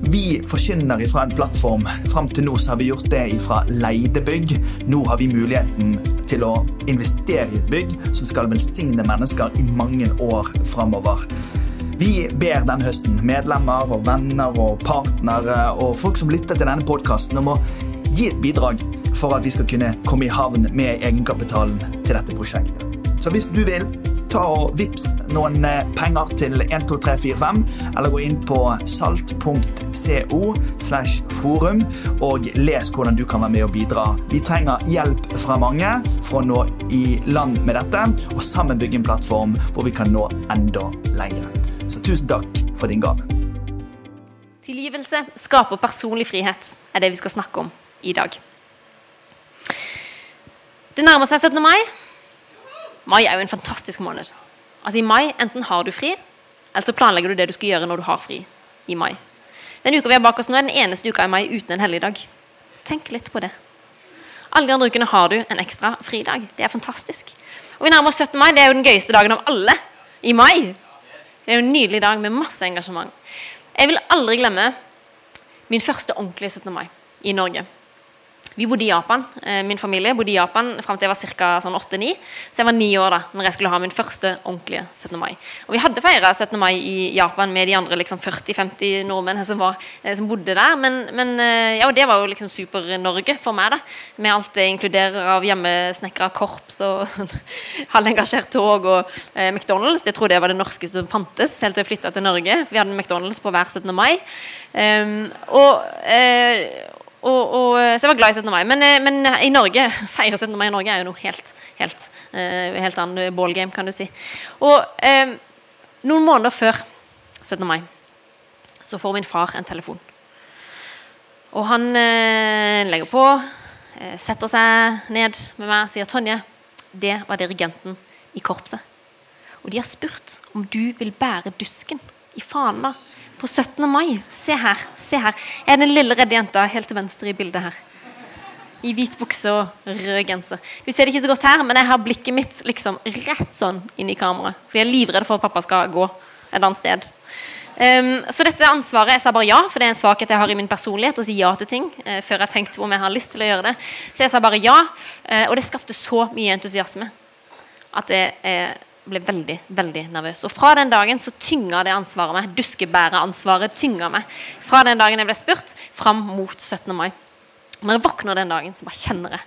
vi forkynner fra en plattform. Fram til nå har vi gjort det fra leide bygg. Nå har vi muligheten til å investere i et bygg som skal velsigne mennesker i mange år framover. Vi ber denne høsten medlemmer og venner og partnere og folk som lytter til denne podkasten, om å gi et bidrag for at vi skal kunne komme i havn med egenkapitalen til dette prosjektet. Så hvis du vil, ta og vips noen penger til 12345, eller gå inn på salt.co slash forum og les hvordan du kan være med og bidra. Vi trenger hjelp fra mange for å nå i land med dette, og sammen bygge en plattform hvor vi kan nå enda lenger. Så tusen takk for din gave. Tilgivelse skaper personlig frihet, er det vi skal snakke om i dag. Det nærmer seg 17. mai. Mai er jo en fantastisk måned. Altså I mai enten har du fri, eller så planlegger du det du skal gjøre når du har fri i mai. Den uka vi har bak oss nå, er den eneste uka i mai uten en helligdag. Tenk litt på det. Alle de andre ukene har du en ekstra fridag. Det er fantastisk. Og vi nærmer oss 17. mai. Det er jo den gøyeste dagen av alle i mai. Det er jo en nydelig dag med masse engasjement. Jeg vil aldri glemme min første ordentlige 17. mai i Norge. Vi bodde i Japan. Min familie bodde i Japan fram til jeg var ca. Sånn 8-9. Så jeg var ni år da når jeg skulle ha min første ordentlige 17. mai. Og vi hadde feira 17. mai i Japan med de andre liksom 40-50 nordmenn som, var, som, bodde der. Men, men ja, det var jo liksom Super-Norge for meg, da. Med alt det inkluderer av hjemmesnekra korps og halvengasjert tog og eh, McDonald's. Jeg trodde jeg var det norskeste som fantes, helt til jeg flytta til Norge. Vi hadde McDonald's på hver 17. mai. Um, og eh, og, og, så jeg var glad i 17. mai. Men, men i Norge feire 17. mai i Norge er jo noe helt, helt, helt annen ballgame, kan du si. Og uh, noen måneder før 17. mai så får min far en telefon. Og han uh, legger på, setter seg ned med meg og sier 'Tonje, det var dirigenten i korpset'. Og de har spurt om du vil bære dusken i Fana på 17. mai. Se her. se her. Jeg er den lille redde jenta helt til venstre i bildet her. I hvit bukse og rød genser. Du ser det ikke så godt her, men jeg har blikket mitt liksom rett sånn inn i kameraet. For jeg er livredd for at pappa skal gå et annet sted. Um, så dette ansvaret Jeg sa bare ja, for det er en svakhet jeg har i min personlighet. Å si ja til ting uh, før jeg tenkte tenkt om jeg har lyst til å gjøre det. Så jeg sa bare ja, uh, og det skapte så mye entusiasme at det er ble veldig veldig nervøs. Og Fra den dagen så tynga det ansvaret meg. Duskebæreransvaret tynga meg. Fra den dagen jeg ble spurt, fram mot 17. mai. Når jeg våkner den dagen, så bare kjenner jeg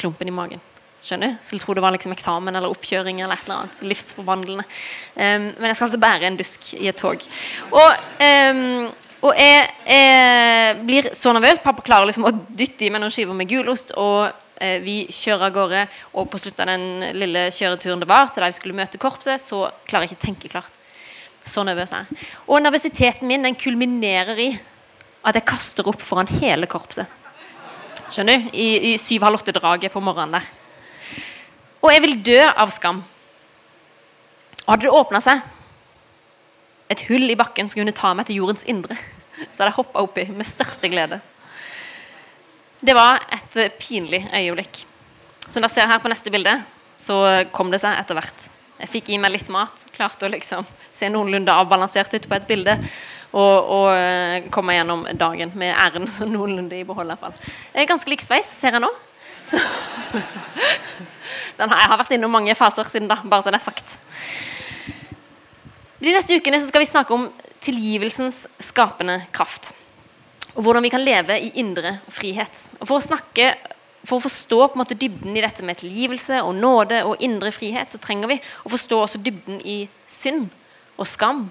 klumpen i magen. Skjønner du? Skulle tro det var liksom eksamen eller oppkjøring eller et eller annet. Livsforvandlende. Um, men jeg skal altså bære en dusk i et tog. Og, um, og jeg, jeg, blir så nervøs. Pappa klarer liksom å dytte i meg noen skiver med gulost. og vi kjører av gårde, og på slutten av den lille kjøreturen det var, til da vi skulle møte korpset, så klarer jeg ikke å tenke klart. Så nervøs er jeg. Og nervøsiteten min den kulminerer i at jeg kaster opp foran hele korpset. Skjønner du? I, i syv-halv åtte-draget på morgenen der. Og jeg vil dø av skam. Og hadde det åpna seg et hull i bakken som kunne ta meg til jordens indre, så hadde jeg hoppa oppi med største glede. Det var et pinlig øyeblikk. Som dere ser her på neste bilde, så kom det seg etter hvert. Jeg fikk i meg litt mat, klarte å liksom se noenlunde avbalansert ut på et bilde. Og, og eh, komme gjennom dagen med æren så noenlunde i behold. I hvert fall. Ganske lik sveis, ser jeg nå. Så, har, jeg har vært innom mange faser siden da, bare så det er sagt. De neste ukene skal vi snakke om tilgivelsens skapende kraft og hvordan vi kan leve i indre frihet. Og For å snakke, for å forstå på en måte dybden i dette med tilgivelse og nåde og indre frihet, så trenger vi å forstå også dybden i synd og skam,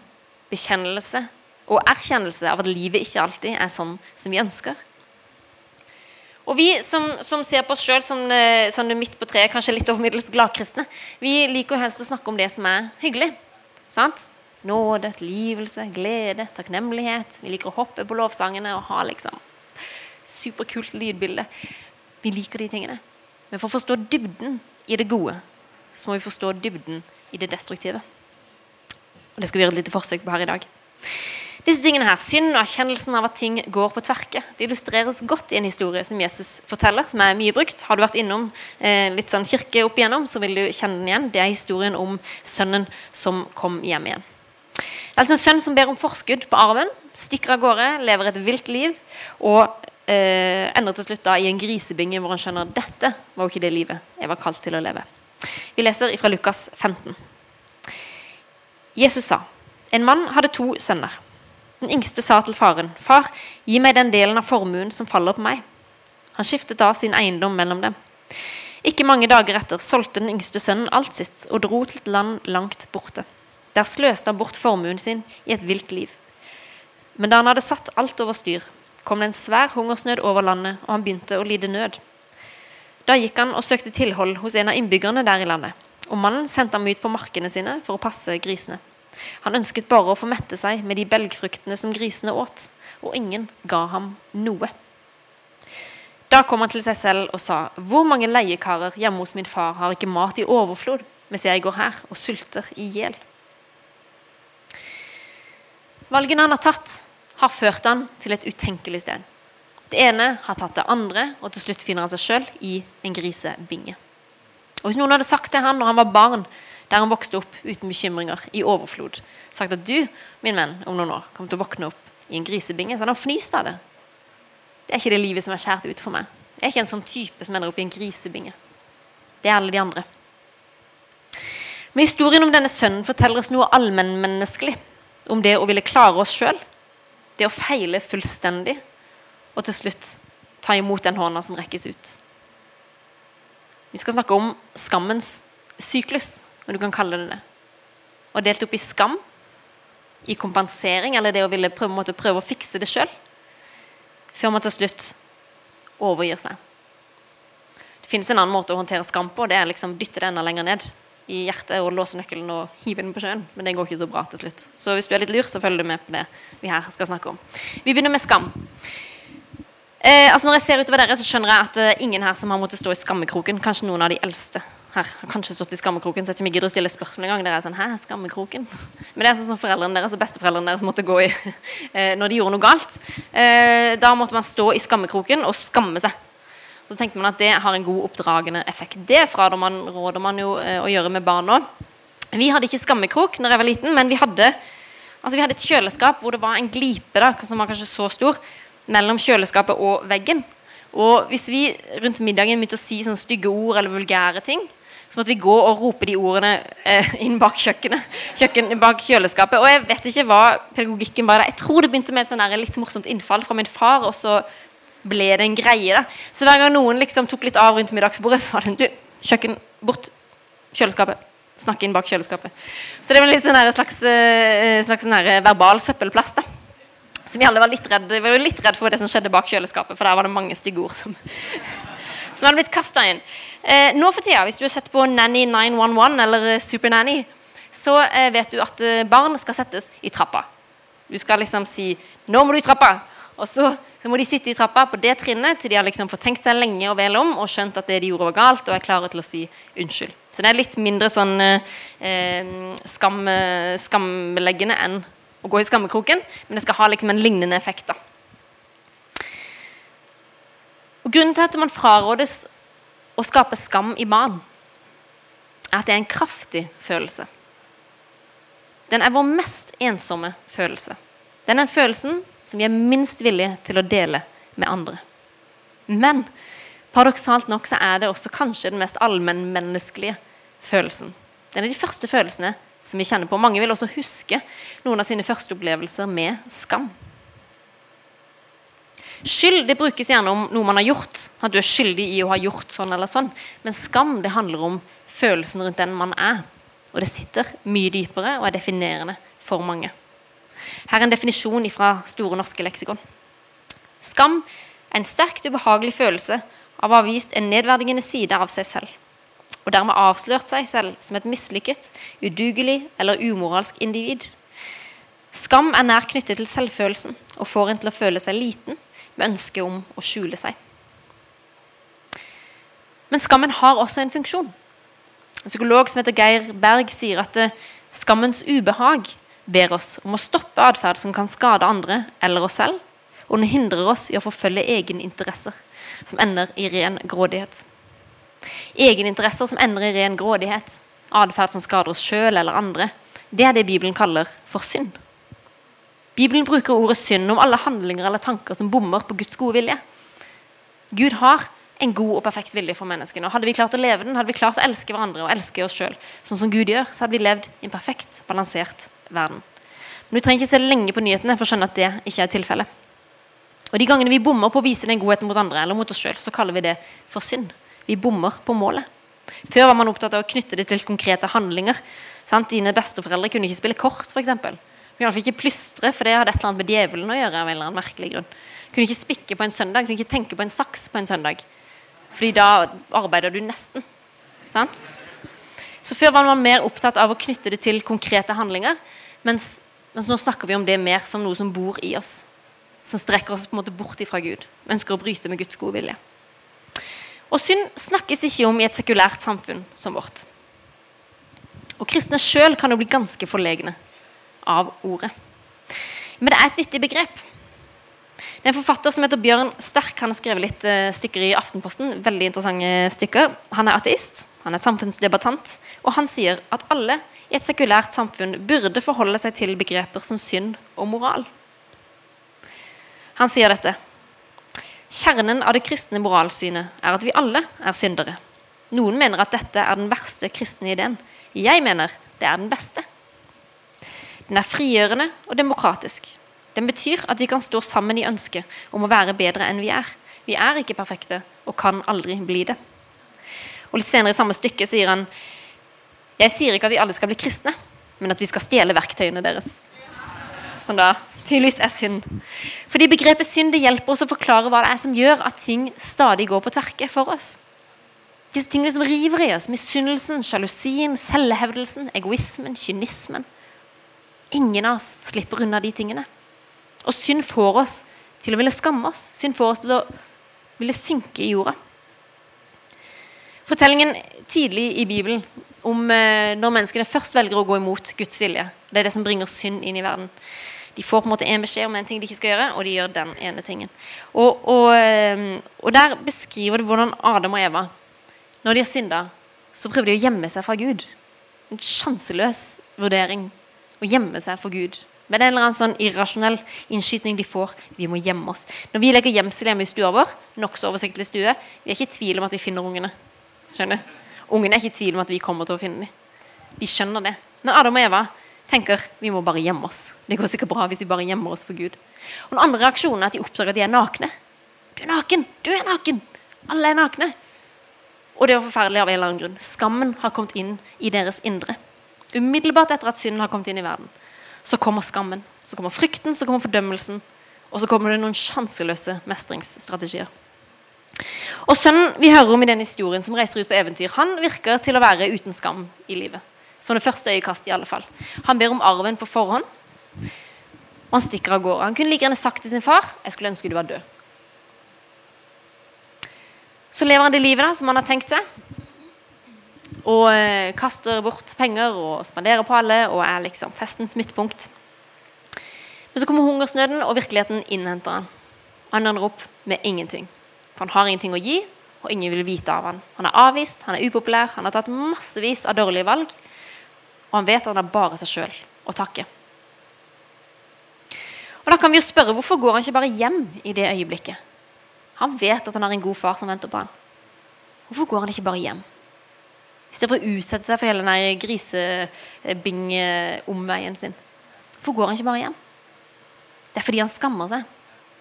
bekjennelse og erkjennelse av at livet ikke alltid er sånn som vi ønsker. Og Vi som, som ser på oss sjøl som, som midt på treet, kanskje litt over middels gladkristne, vi liker helst å snakke om det som er hyggelig. sant? Nåde, tilgivelse, glede, takknemlighet. Vi liker å hoppe på lovsangene og ha liksom superkult lydbilde. Vi liker de tingene. Men for å forstå dybden i det gode, så må vi forstå dybden i det destruktive. Og Det skal vi gjøre et lite forsøk på her i dag. Disse tingene her, Synd og erkjennelsen av at ting går på tverke, det illustreres godt i en historie som Jesus forteller, som er mye brukt. Har du vært innom eh, litt sånn kirke opp igjennom, så vil du kjenne den igjen. Det er historien om sønnen som kom hjem igjen. Det er altså en sønn som ber om forskudd på arven, stikker av gårde, lever et vilt liv og eh, ender til slutt da i en grisebinge hvor han skjønner at dette var jo ikke det livet jeg var kalt til å leve. Vi leser fra Lukas 15. Jesus sa, en mann hadde to sønner. Den yngste sa til faren, 'Far, gi meg den delen av formuen som faller på meg.' Han skiftet da sin eiendom mellom dem. Ikke mange dager etter solgte den yngste sønnen alt sitt og dro til et land langt borte. Der sløste han bort formuen sin i et vilt liv. Men da han hadde satt alt over styr, kom det en svær hungersnød over landet, og han begynte å lide nød. Da gikk han og søkte tilhold hos en av innbyggerne der i landet, og mannen sendte ham ut på markene sine for å passe grisene. Han ønsket bare å få mette seg med de belgfruktene som grisene åt, og ingen ga ham noe. Da kom han til seg selv og sa, hvor mange leiekarer hjemme hos min far har ikke mat i overflod, mens jeg går her og sulter i hjel? Valgene han har tatt, har ført han til et utenkelig sted. Det ene har tatt det andre, og til slutt finner han seg sjøl i en grisebinge. Og Hvis noen hadde sagt til han når han var barn, der han vokste opp uten bekymringer, i overflod. Sagt at du, min venn, om noen år kommer til å våkne opp i en grisebinge. Så han har fnyst av det. Det er ikke det livet som er skjært ut for meg. Jeg er ikke en sånn type som ender opp i en grisebinge. Det er alle de andre. Men historien om denne sønnen forteller oss noe allmennmenneskelig. Om det å ville klare oss sjøl. Det å feile fullstendig. Og til slutt ta imot den hånda som rekkes ut. Vi skal snakke om skammens syklus om du kan kalle det det. Og delt opp i skam, i kompensering, eller det å ville prøve, prøve å fikse det sjøl, før man til slutt overgir seg. Det finnes en annen måte å håndtere skam på, og det er liksom dytte det enda lenger ned i hjertet og låse nøkkelen og hive den på sjøen. Men det går ikke så bra til slutt. Så hvis du er litt lur, så følger du med på det vi her skal snakke om. Vi begynner med skam. Eh, altså Når jeg ser utover dere, så skjønner jeg at eh, ingen her som har måttet stå i skammekroken. Kanskje noen av de eldste her har kanskje stått i skammekroken, så jeg ikke gidder å stille spørsmål engang. Dere er sånn, hæ, skammekroken? Men det er sånn som foreldrene deres og besteforeldrene deres måtte gå i eh, når de gjorde noe galt. Eh, da måtte man stå i skammekroken og skamme seg. Og så tenkte man at det har en god oppdragende effekt. Det fraråder man, man jo eh, å gjøre med barn òg. Vi hadde ikke skammekrok når jeg var liten, men vi hadde, altså vi hadde et kjøleskap hvor det var en glipe da, som var kanskje så stor mellom kjøleskapet og veggen. Og hvis vi rundt middagen begynte å si sånne stygge ord eller vulgære ting, så måtte vi gå og rope de ordene eh, inn bak kjøkkenet. Kjøkken, bak kjøleskapet. Og jeg vet ikke hva pedagogikken var der. Jeg tror det begynte med et sånn litt morsomt innfall fra min far, og så ble det en greie. da. Så hver gang noen liksom tok litt av rundt middagsbordet, så var det du, kjøkken, bort, kjøleskapet. Snakke inn bak kjøleskapet. Så det var litt sånn slags, eh, slags sånn verbal søppelplass. da. Så vi alle var litt redde, var litt redde for det som skjedde bak kjøleskapet, for der var det mange stygge ord som som hadde blitt kasta inn. Eh, nå for tida, hvis du har sett på Nanny 911 eller Supernanny, Super Nanny, så eh, vet du at eh, barn skal settes i trappa. Du skal liksom si 'Nå må du i trappa!' Og så, så må de sitte i trappa på det trinnet til de har liksom fått tenkt seg lenge og vel om og skjønt at det de gjorde, var galt, og er klare til å si unnskyld. Så det er litt mindre sånn eh, skam, skambeleggende enn å gå i skammekroken, men det skal ha liksom en lignende effekt. da. Og Grunnen til at man frarådes å skape skam i barn, er at det er en kraftig følelse. Den er vår mest ensomme følelse. Den er den følelsen som vi er minst villige til å dele med andre. Men paradoksalt nok så er det også kanskje den mest allmennmenneskelige følelsen. Den er de første følelsene som vi kjenner på. Mange vil også huske noen av sine første opplevelser med skam. Skyld det brukes gjerne om noe man har gjort. At du er skyldig i å ha gjort sånn eller sånn. Men skam det handler om følelsen rundt den man er. Og det sitter mye dypere og er definerende for mange. Her er en definisjon fra Store norske leksikon. Skam er en sterkt ubehagelig følelse av å ha vist en nedverdigende side av seg selv. Og dermed avslørt seg selv som et mislykket, udugelig eller umoralsk individ. Skam er nær knyttet til selvfølelsen og får en til å føle seg liten med ønske om å skjule seg. Men skammen har også en funksjon. En psykolog som heter Geir Berg, sier at eh, skammens ubehag ber oss om å stoppe atferd som kan skade andre eller oss selv, og den hindrer oss i å forfølge egeninteresser som ender i ren grådighet. Egeninteresser som ender i ren grådighet, atferd som skader oss sjøl eller andre, det er det Bibelen kaller for synd. Bibelen bruker ordet synd om alle handlinger eller tanker som bommer på Guds gode vilje. Gud har en god og perfekt vilje for menneskene. Hadde vi klart å leve den, hadde vi klart å elske hverandre og elske oss sjøl, sånn som Gud gjør, så hadde vi levd i en perfekt, balansert verden. Men du trenger ikke se lenge på nyhetene for å skjønne at det ikke er tilfellet. Og De gangene vi bommer på å vise den godheten mot andre eller mot oss sjøl, så kaller vi det for synd. Vi bommer på målet. Før var man opptatt av å knytte det til konkrete handlinger. Sant? Dine besteforeldre kunne ikke spille kort, f.eks. Kunne iallfall ikke plystre, for det hadde et eller annet med djevelen å gjøre. av en eller annen merkelig grunn. Kunne ikke spikke på en søndag, kunne ikke tenke på en saks på en søndag. Fordi da arbeider du nesten. Sant? Så Før var man mer opptatt av å knytte det til konkrete handlinger, mens, mens nå snakker vi om det mer som noe som bor i oss. Som strekker oss på en måte bort ifra Gud. Ønsker å bryte med Guds gode vilje. Og synd snakkes ikke om i et sekulært samfunn som vårt. Og kristne sjøl kan jo bli ganske forlegne av ordet. Men det er et nyttig begrep. Det er en forfatter som heter Bjørn Sterk. Han har skrevet litt uh, stykker i Aftenposten. veldig interessante stykker. Han er ateist, han er samfunnsdebattant, og han sier at alle i et sekulært samfunn burde forholde seg til begreper som synd og moral. Han sier dette. Kjernen av det kristne moralsynet er at vi alle er syndere. Noen mener at dette er den verste kristne ideen. Jeg mener det er den beste. Den er frigjørende og demokratisk. Den betyr at vi kan stå sammen i ønsket om å være bedre enn vi er. Vi er ikke perfekte og kan aldri bli det. Og litt Senere i samme stykke sier han jeg sier ikke at vi alle skal bli kristne, men at vi skal stjele verktøyene deres. Som da tydeligvis er synd. Fordi begrepet synd det hjelper oss å forklare hva det er som gjør at ting stadig går på tverke for oss. Disse tingene som river i oss. Misunnelsen, sjalusien, selvhevdelsen, egoismen, kynismen. Ingen av oss slipper unna de tingene. Og synd får oss til å ville skamme oss. Synd får oss til å ville synke i jorda. Fortellingen tidlig i Bibelen om eh, når menneskene først velger å gå imot Guds vilje. Det er det som bringer synd inn i verden. De får på en måte en beskjed om en ting de ikke skal gjøre, og de gjør den ene tingen. Og, og, eh, og Der beskriver det hvordan Adam og Eva, når de har synda, så prøver de å gjemme seg fra Gud. En sjanseløs vurdering. Å gjemme seg for Gud. Men det er en eller annen sånn irrasjonell innskyting de får. Vi må gjemme oss. Når vi legger gjemsel hjemme i stua vår, nokså oversiktlig stue, vi er ikke i tvil om at vi finner ungene. Skjønner? Ungene er ikke i tvil om at vi kommer til å finne dem. De skjønner det. Men Adam og Eva tenker vi må bare gjemme oss. Det går sikkert bra hvis vi bare gjemmer oss for Gud. Og Den andre reaksjonen er at de oppdager at de er nakne. Du er naken! Du er naken! Alle er nakne. Og det var forferdelig av en eller annen grunn. Skammen har kommet inn i deres indre. Umiddelbart etter at synden har kommet inn i verden så kommer skammen. Så kommer frykten, så kommer fordømmelsen. Og så kommer det noen sjanseløse mestringsstrategier. Og Sønnen vi hører om i den historien som reiser ut på eventyr, han virker til å være uten skam i livet. Som det første øyekast i alle fall. Han ber om arven på forhånd, og han stikker av gårde. Han kunne like gjerne sagt til sin far jeg skulle ønske du var død. Så lever han det livet da, som han har tenkt seg og eh, kaster bort penger og spanderer på alle og er liksom festens midtpunkt. Men så kommer hungersnøden, og virkeligheten innhenter han. Han ender opp med ingenting. For han har ingenting å gi, og ingen vil vite av han. Han er avvist, han er upopulær, han har tatt massevis av dårlige valg. Og han vet at han har bare seg sjøl å takke. Og Da kan vi jo spørre hvorfor går han ikke bare hjem i det øyeblikket? Han vet at han har en god far som venter på han. Hvorfor går han ikke bare hjem? Istedenfor å utsette seg for hele den grisebing-omveien sin. Hvorfor går han ikke bare hjem? Det er fordi han skammer seg.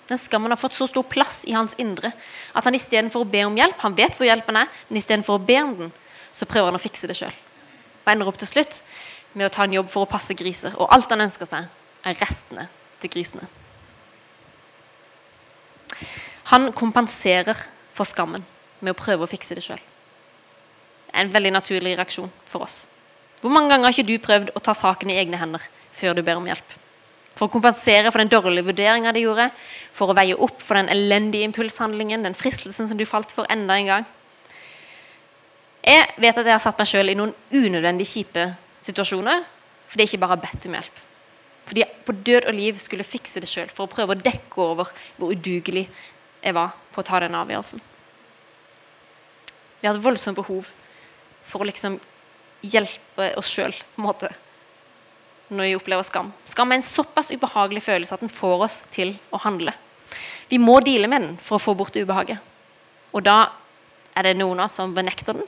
Den skammen har fått så stor plass i hans indre at han istedenfor å be om hjelp Han vet hvor hjelpen er, men istedenfor å be om den, så prøver han å fikse det sjøl. Og ender opp til slutt med å ta en jobb for å passe griser. Og alt han ønsker seg, er restene til grisene. Han kompenserer for skammen med å prøve å fikse det sjøl en veldig naturlig reaksjon for oss. Hvor mange ganger har ikke du prøvd å ta saken i egne hender før du ber om hjelp? For å kompensere for den dårlige vurderinga de gjorde, for å veie opp for den elendige impulshandlingen, den fristelsen som du falt for enda en gang. Jeg vet at jeg har satt meg sjøl i noen unødvendig kjipe situasjoner fordi jeg ikke bare har bedt om hjelp. Fordi jeg på død og liv skulle fikse det sjøl for å prøve å dekke over hvor udugelig jeg var på å ta den avgjørelsen. Vi har et voldsomt behov for å liksom hjelpe oss sjøl når vi opplever skam. Skam er en såpass ubehagelig følelse at den får oss til å handle. Vi må deale med den for å få bort ubehaget. Og da er det noen av oss som benekter den,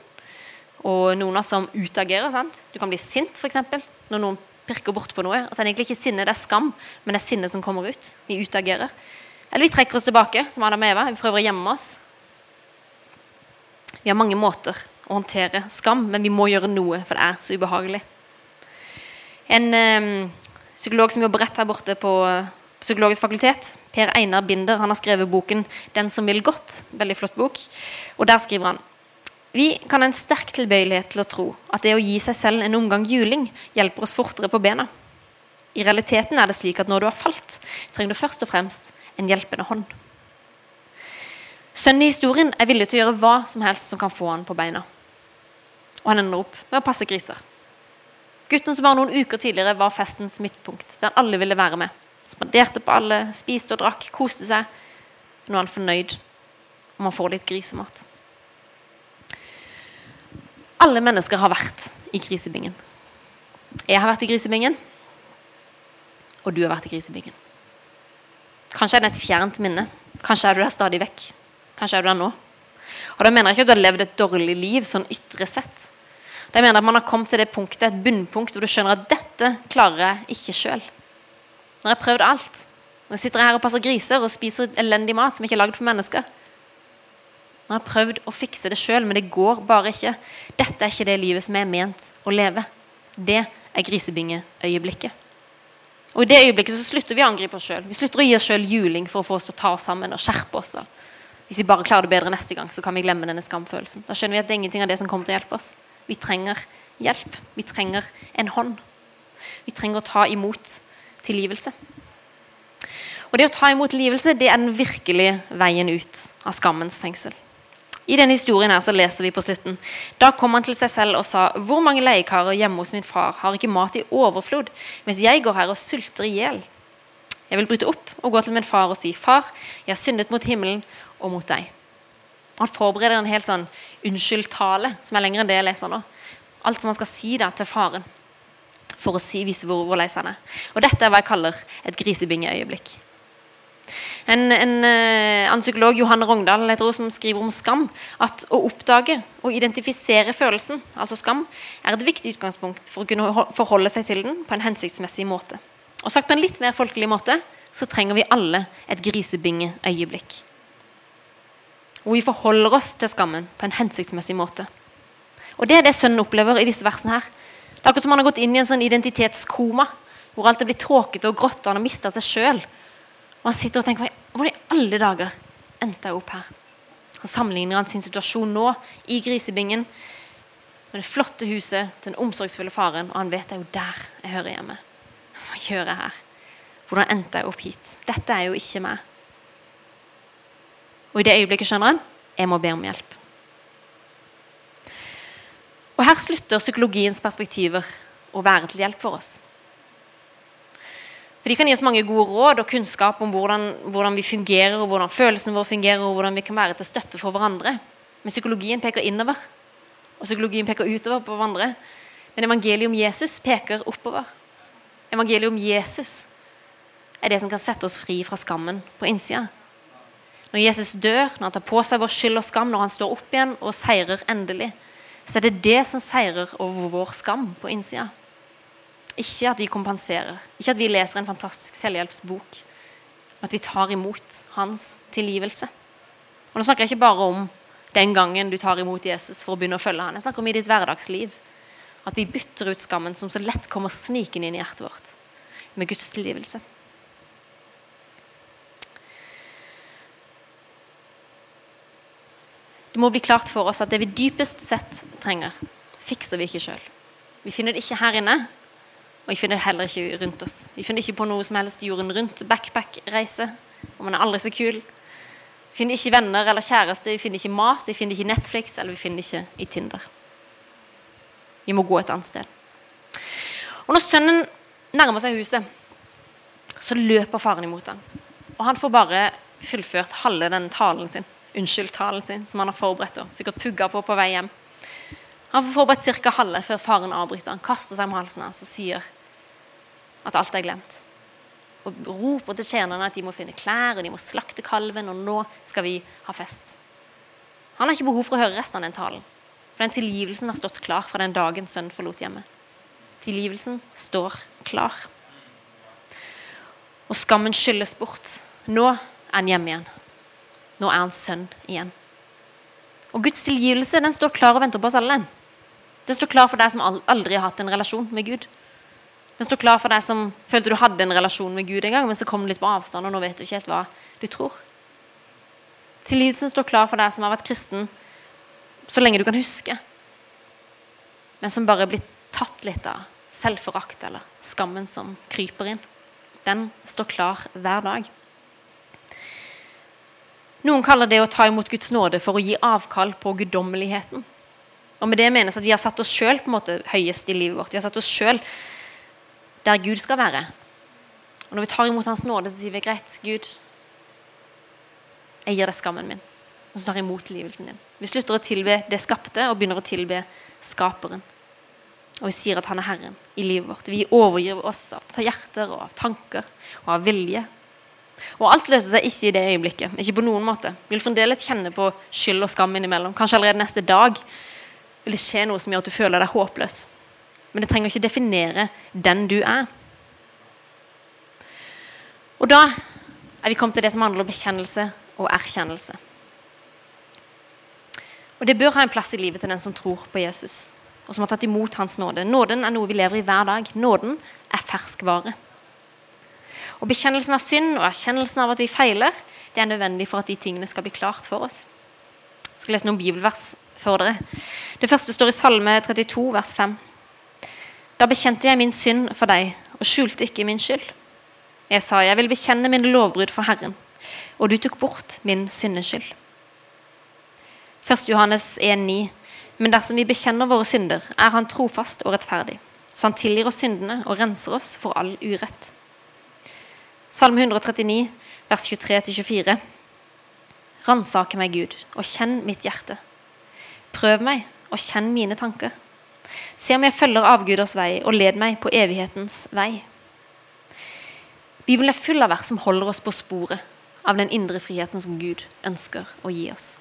og noen av oss som utagerer. sant? Du kan bli sint for eksempel, når noen pirker bort på noe. Altså, det er egentlig ikke sinne, det er skam, men det er sinne som kommer ut. Vi utagerer. Eller vi trekker oss tilbake, som Adam og Eva. Vi prøver å gjemme oss. Vi har mange måter å håndtere skam, men vi må gjøre noe, for det er så ubehagelig. En eh, psykolog som jobber rett her borte på Psykologisk fakultet, Per Einar Binder, han har skrevet boken 'Den som vil godt'. Veldig flott bok. Og der skriver han vi kan ha en sterk tilbøyelighet til å tro at det å gi seg selv en omgang juling hjelper oss fortere på bena. I realiteten er det slik at når du har falt, trenger du først og fremst en hjelpende hånd. Sønnen i historien er villig til å gjøre hva som helst som kan få han på beina. Og han ender opp med å passe griser. Gutten som bare noen uker tidligere var festens midtpunkt, der alle ville være med. Spanderte på alle, spiste og drakk, koste seg. Nå er han fornøyd om han får litt grisemat. Alle mennesker har vært i grisebingen. Jeg har vært i grisebingen, og du har vært i grisebingen. Kanskje er det et fjernt minne. Kanskje er du der stadig vekk. Kanskje er du der nå. Og Da mener jeg ikke at du har levd et dårlig liv sånn ytre sett. Da mener at man har kommet til det punktet, et bunnpunkt hvor du skjønner at dette klarer jeg ikke sjøl. Når jeg har prøvd alt. Når jeg sitter her og passer griser og spiser elendig mat som ikke er lagd for mennesker. Når jeg har prøvd å fikse det sjøl, men det går bare ikke. Dette er ikke det livet som er ment å leve. Det er grisebingeøyeblikket. Og I det øyeblikket så slutter vi å angripe oss sjøl. Vi slutter å gi oss sjøl juling for å få oss til å ta oss sammen og skjerpe oss. Hvis vi bare klarer det bedre neste gang, så kan vi glemme denne skamfølelsen. Da skjønner vi at det er ingenting av det som kommer til å hjelpe oss. Vi trenger hjelp. Vi trenger en hånd. Vi trenger å ta imot tilgivelse. Og det å ta imot tilgivelse det er den virkelige veien ut av skammens fengsel. I denne historien her så leser vi på slutten. Da kom han til seg selv og sa, hvor mange leiekarer hjemme hos min far har ikke mat i overflod, mens jeg går her og sulter i hjel? Jeg vil bryte opp og gå til min far og si, far, jeg har syndet mot himmelen og mot deg. Han forbereder en helt sånn unnskyldtale, som er lengre enn det jeg leser nå. Alt som han skal si da til faren for å si, vise hvor, hvor lei han er. Og dette er hva jeg kaller et grisebingeøyeblikk. En, en, eh, en psykolog, Johan Rogndal, heter hun, som skriver om skam, at å oppdage og identifisere følelsen, altså skam, er et viktig utgangspunkt for å kunne forholde seg til den på en hensiktsmessig måte. Og sagt på en litt mer folkelig måte så trenger vi alle et grisebingeøyeblikk. Hvor vi forholder oss til skammen på en hensiktsmessig måte. Og Det er det sønnen opplever i disse versene. her. Det er akkurat som han har gått inn i en sånn identitetskoma hvor alt er blitt tåkete og grått, og han har mista seg sjøl. Og han sitter og tenker hvordan i alle dager endte jeg opp her? Han sammenligner han sin situasjon nå i grisebingen med det flotte huset, den omsorgsfulle faren, og han vet det er jo der jeg hører hjemme. Hva gjør jeg her? Hvordan endte jeg opp hit? Dette er jo ikke meg. Og i det øyeblikket skjønner han jeg må be om hjelp. Og Her slutter psykologiens perspektiver å være til hjelp for oss. For De kan gi oss mange gode råd og kunnskap om hvordan, hvordan vi fungerer, og hvordan følelsene våre fungerer, og hvordan vi kan være til støtte for hverandre. Men psykologien peker innover, og psykologien peker utover på hverandre. Men evangeliet om Jesus peker oppover. Evangeliet om Jesus er det som kan sette oss fri fra skammen på innsida. Når Jesus dør, når han tar på seg vår skyld og skam, når han står opp igjen og seirer endelig, så er det det som seirer over vår skam på innsida. Ikke at vi kompenserer, ikke at vi leser en fantastisk selvhjelpsbok, men at vi tar imot hans tilgivelse. Og Nå snakker jeg ikke bare om den gangen du tar imot Jesus for å begynne å følge han. Jeg snakker om i ditt hverdagsliv. At vi bytter ut skammen som så lett kommer snikende inn i hjertet vårt, med Guds tilgivelse. Det må bli klart for oss at det vi dypest sett trenger, fikser vi ikke sjøl. Vi finner det ikke her inne, og vi finner det heller ikke rundt oss. Vi finner ikke på noe som helst jorden rundt. Backpack-reise, om man er aldri så kul. Vi finner ikke venner eller kjæreste, vi finner ikke mat, vi finner ikke Netflix, eller vi finner ikke i Tinder. Vi må gå et annet sted. Og når sønnen nærmer seg huset, så løper faren imot ham. Og han får bare fullført halve den talen sin, unnskyld-talen sin, som han har forberedt og sikkert pugga på på vei hjem. Han får forberedt ca. halve før faren avbryter. Han kaster seg om halsen hans og sier at alt er glemt. Og roper til tjenerne at de må finne klær og de må slakte kalven, og nå skal vi ha fest. Han har ikke behov for å høre resten av den talen. For den tilgivelsen har stått klar fra den dagen sønnen forlot hjemmet. Tilgivelsen står klar. Og skammen skylles bort. Nå er han hjemme igjen. Nå er han sønn igjen. Og Guds tilgivelse den står klar og venter på oss alle. Den står klar for deg som aldri har hatt en relasjon med Gud. Den står klar for deg som følte du hadde en relasjon med Gud en gang, men så kom du litt på avstand, og nå vet du ikke helt hva du tror. Tilgivelsen står klar for deg som har vært kristen så lenge du kan huske, men som bare er blitt tatt litt av selvforakt eller skammen som kryper inn. Den står klar hver dag. Noen kaller det å ta imot Guds nåde for å gi avkall på guddommeligheten. Og med det menes at vi har satt oss sjøl høyest i livet vårt. Vi har satt oss sjøl der Gud skal være. Og når vi tar imot Hans nåde, så sier vi greit, Gud, jeg gir deg skammen min. Og så tar jeg imot tilgivelsen din. Vi slutter å tilbe det skapte og begynner å tilbe Skaperen. Og vi sier at han er Herren i livet vårt. Vi overgir oss av hjerter og av tanker og av vilje. Og alt løser seg ikke i det øyeblikket. Ikke på noen måte. Du vil fremdeles kjenne på skyld og skam innimellom. Kanskje allerede neste dag vil det skje noe som gjør at du føler deg håpløs. Men det trenger ikke definere den du er. Og da er vi kommet til det som handler om bekjennelse og erkjennelse. Og Det bør ha en plass i livet til den som tror på Jesus, og som har tatt imot Hans nåde. Nåden er noe vi lever i hver dag. Nåden er ferskvare. Og Bekjennelsen av synd og erkjennelsen av at vi feiler, det er nødvendig for at de tingene skal bli klart for oss. Jeg skal lese noen bibelvers for dere. Det første står i Salme 32, vers 5. Da bekjente jeg min synd for deg og skjulte ikke min skyld. Jeg sa, jeg vil bekjenne mine lovbrudd for Herren, og du tok bort min syndeskyld. 1. Johannes 1,9. Men dersom vi bekjenner våre synder, er Han trofast og rettferdig, så Han tilgir oss syndene og renser oss for all urett. Salme 139, vers 23-24. Ransake meg, Gud, og kjenn mitt hjerte. Prøv meg og kjenn mine tanker. Se om jeg følger avguders vei, og led meg på evighetens vei. Bibelen er full av vers som holder oss på sporet av den indre friheten som Gud ønsker å gi oss.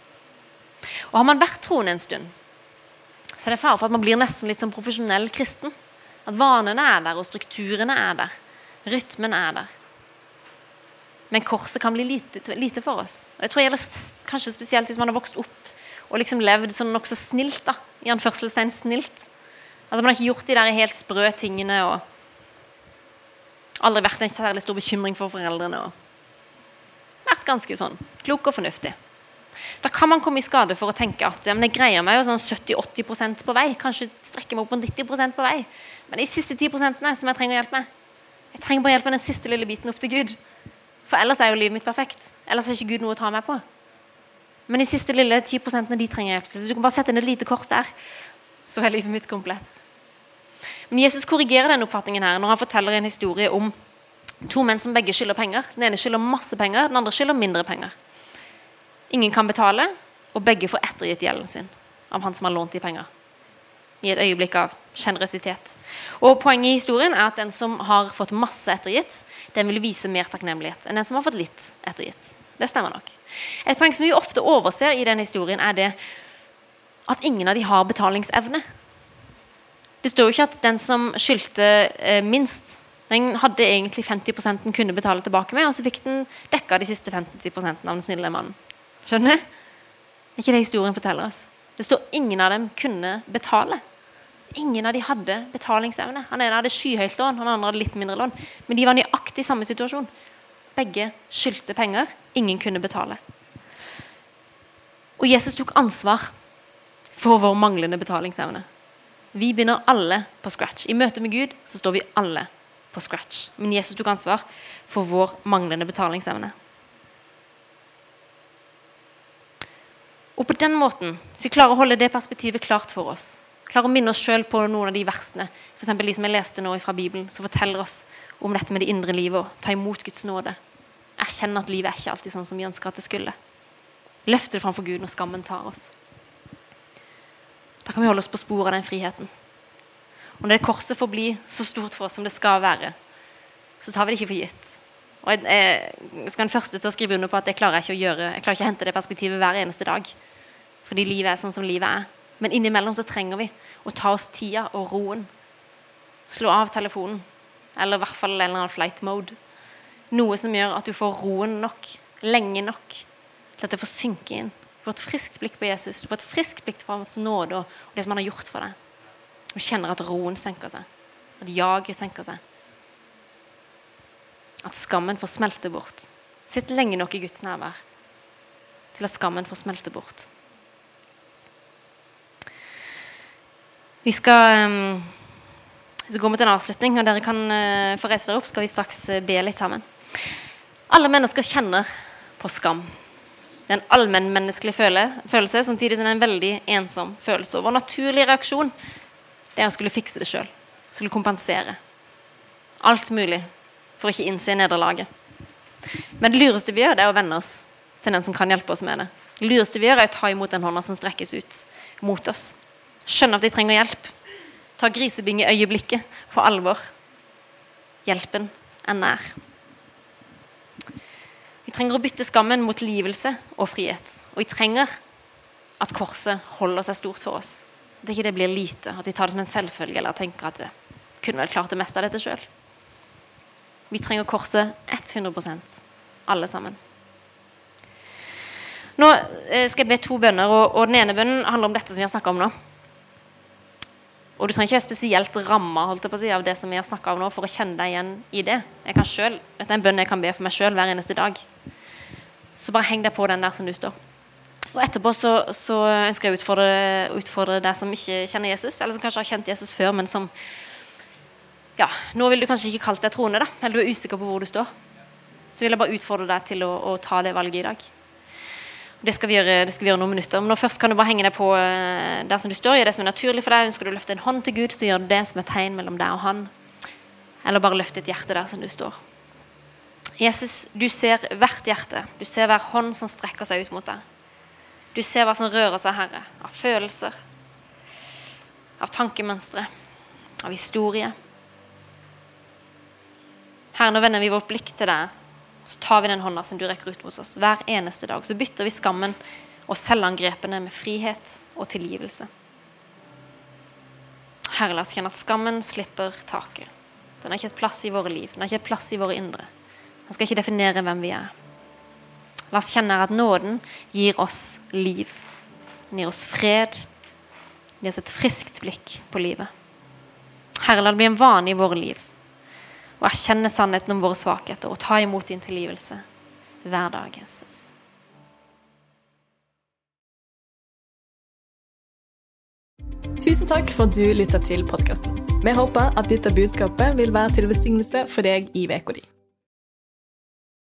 Og Har man vært troende en stund, så er det fare for at man blir nesten litt som profesjonell kristen. At vanene er der, og strukturene er der. Rytmen er der. Men korset kan bli lite, lite for oss. Og det tror jeg gjelder kanskje spesielt hvis man har vokst opp og liksom levd sånn nokså snilt. da, i anførselstegn snilt. Altså Man har ikke gjort de der helt sprø tingene og aldri vært en særlig stor bekymring for foreldrene. og Vært ganske sånn klok og fornuftig. Da kan man komme i skade for å tenke at ja, men jeg greier meg jo sånn 70-80% på vei. Kanskje strekker meg opp på 90% på vei. Men de siste 10 som jeg trenger hjelp med Jeg trenger bare hjelp med den siste lille biten opp til Gud. For ellers er jo livet mitt perfekt. Ellers har ikke Gud noe å ta meg på. Men de siste lille 10 de trenger hjelp. Så du kan bare sette inn et lite kors der, så er livet mitt komplett. Men Jesus korrigerer den oppfatningen her når han forteller en historie om to menn som begge skylder penger. Den ene skylder masse penger, den andre skylder mindre penger. Ingen kan betale, og begge får ettergitt gjelden sin av han som har lånt de penger. I et øyeblikk av sjenerøsitet. Og Poenget i historien er at den som har fått masse ettergitt, den vil vise mer takknemlighet enn den som har fått litt ettergitt. Det stemmer nok. Et poeng som vi ofte overser i den historien, er det at ingen av de har betalingsevne. Det står jo ikke at den som skyldte eh, minst, den hadde egentlig 50 den kunne betale tilbake med, og så fikk den dekka de siste 50% av den snille mannen. Skjønner du? Ikke det historien forteller oss. Det står ingen av dem kunne betale. Ingen av de hadde betalingsevne. Han ene hadde skyhøyt lån, han andre hadde litt mindre lån. Men de var nøyaktig i samme situasjon. Begge skyldte penger. Ingen kunne betale. Og Jesus tok ansvar for vår manglende betalingsevne. Vi begynner alle på scratch. I møte med Gud så står vi alle på scratch. Men Jesus tok ansvar for vår manglende betalingsevne. Og på den måten, hvis vi klarer å holde det perspektivet klart for oss, Klare å minne oss sjøl på noen av de versene, f.eks. de som jeg leste nå fra Bibelen, som forteller oss om dette med det indre livet og ta imot Guds nåde. Erkjenne at livet er ikke alltid sånn som vi ønsker at det skulle. Løfte det framfor Gud når skammen tar oss. Da kan vi holde oss på sporet av den friheten. Og når det korset får bli så stort for oss som det skal være, så tar vi det ikke for gitt. Og jeg, jeg skal den første til å skrive under på at jeg klarer ikke å gjøre, jeg klarer ikke å hente det perspektivet hver eneste dag. Fordi livet er sånn som livet er. Men innimellom så trenger vi å ta oss tida og roen. Slå av telefonen. Eller i hvert fall en eller annen flight mode. Noe som gjør at du får roen nok, lenge nok, til at det får synke inn. Du får et friskt blikk på Jesus, du får et friskt blikk på hans nåde og det som han har gjort for deg. Du kjenner at roen senker seg. At jaget senker seg. At skammen får smelte bort. Sitt lenge nok i Guds nærvær til at skammen får smelte bort. Vi skal, um, så går vi til en avslutning, og dere kan uh, få reise dere opp. skal vi straks uh, be litt sammen. Alle mennesker kjenner på skam. Det er en allmennmenneskelig følelse, samtidig som det er en veldig ensom følelse. Og vår naturlige reaksjon det er å skulle fikse det sjøl. Skulle kompensere. Alt mulig for å ikke innse nederlaget. Men det lureste vi gjør, det er å venne oss til den som kan hjelpe oss med det. Det lureste vi gjør, er å ta imot den hånda som strekkes ut mot oss. Skjønne at de trenger hjelp. Ta grisebingeøyeblikket på alvor. Hjelpen er nær. Vi trenger å bytte skammen mot livelse og frihet. Og vi trenger at korset holder seg stort for oss. At ikke det blir lite, at de tar det som en selvfølge eller tenker at det kunne vel klart det meste av dette sjøl. Vi trenger korset 100 alle sammen. Nå eh, skal jeg be to bønner, og den ene bønnen handler om dette som vi har snakka om nå. Og du trenger ikke være spesielt ramma si, av det som vi har snakka om nå, for å kjenne deg igjen i det. Jeg kan selv, dette er en bønn jeg kan be for meg sjøl hver eneste dag. Så bare heng deg på den der som du står. Og etterpå så, så ønsker jeg å utfordre, utfordre deg som ikke kjenner Jesus, eller som kanskje har kjent Jesus før, men som ja, Nå vil du kanskje ikke kalt deg troende, da, eller du er usikker på hvor du står. Så vil jeg bare utfordre deg til å, å ta det valget i dag. Det skal, gjøre, det skal, vi gjøre, noen minutter. Men nå først kan du bare henge deg på eh, der som du står. Gjør det som er naturlig for deg. Ønsker du å løfte en hånd til Gud, så gjør du det som et tegn mellom deg og han. Eller bare løft et hjerte der som du står. Jesus, du ser hvert hjerte. Du ser hver hånd som strekker seg ut mot deg. Du ser hva som rører seg, Herre. Av følelser. Av tankemønstre. Av historie. Herre, nå vender vi vårt blikk til deg, så tar vi den hånda som du rekker ut mot oss. Hver eneste dag så bytter vi skammen og selvangrepene med frihet og tilgivelse. Herre, la oss kjenne at skammen slipper taket. Den har ikke et plass i våre liv, den har ikke et plass i våre indre. Den skal ikke definere hvem vi er. La oss kjenne at nåden gir oss liv. Den gir oss fred. Den gir oss et friskt blikk på livet. Herre, la det bli en vane i våre liv og erkjenne sannheten om våre svakheter og ta imot din tilgivelse hver dag, Jesus. Tusen takk for at du lytta til podkasten. Vi håper at dette budskapet vil være til besignelse for deg i uka di.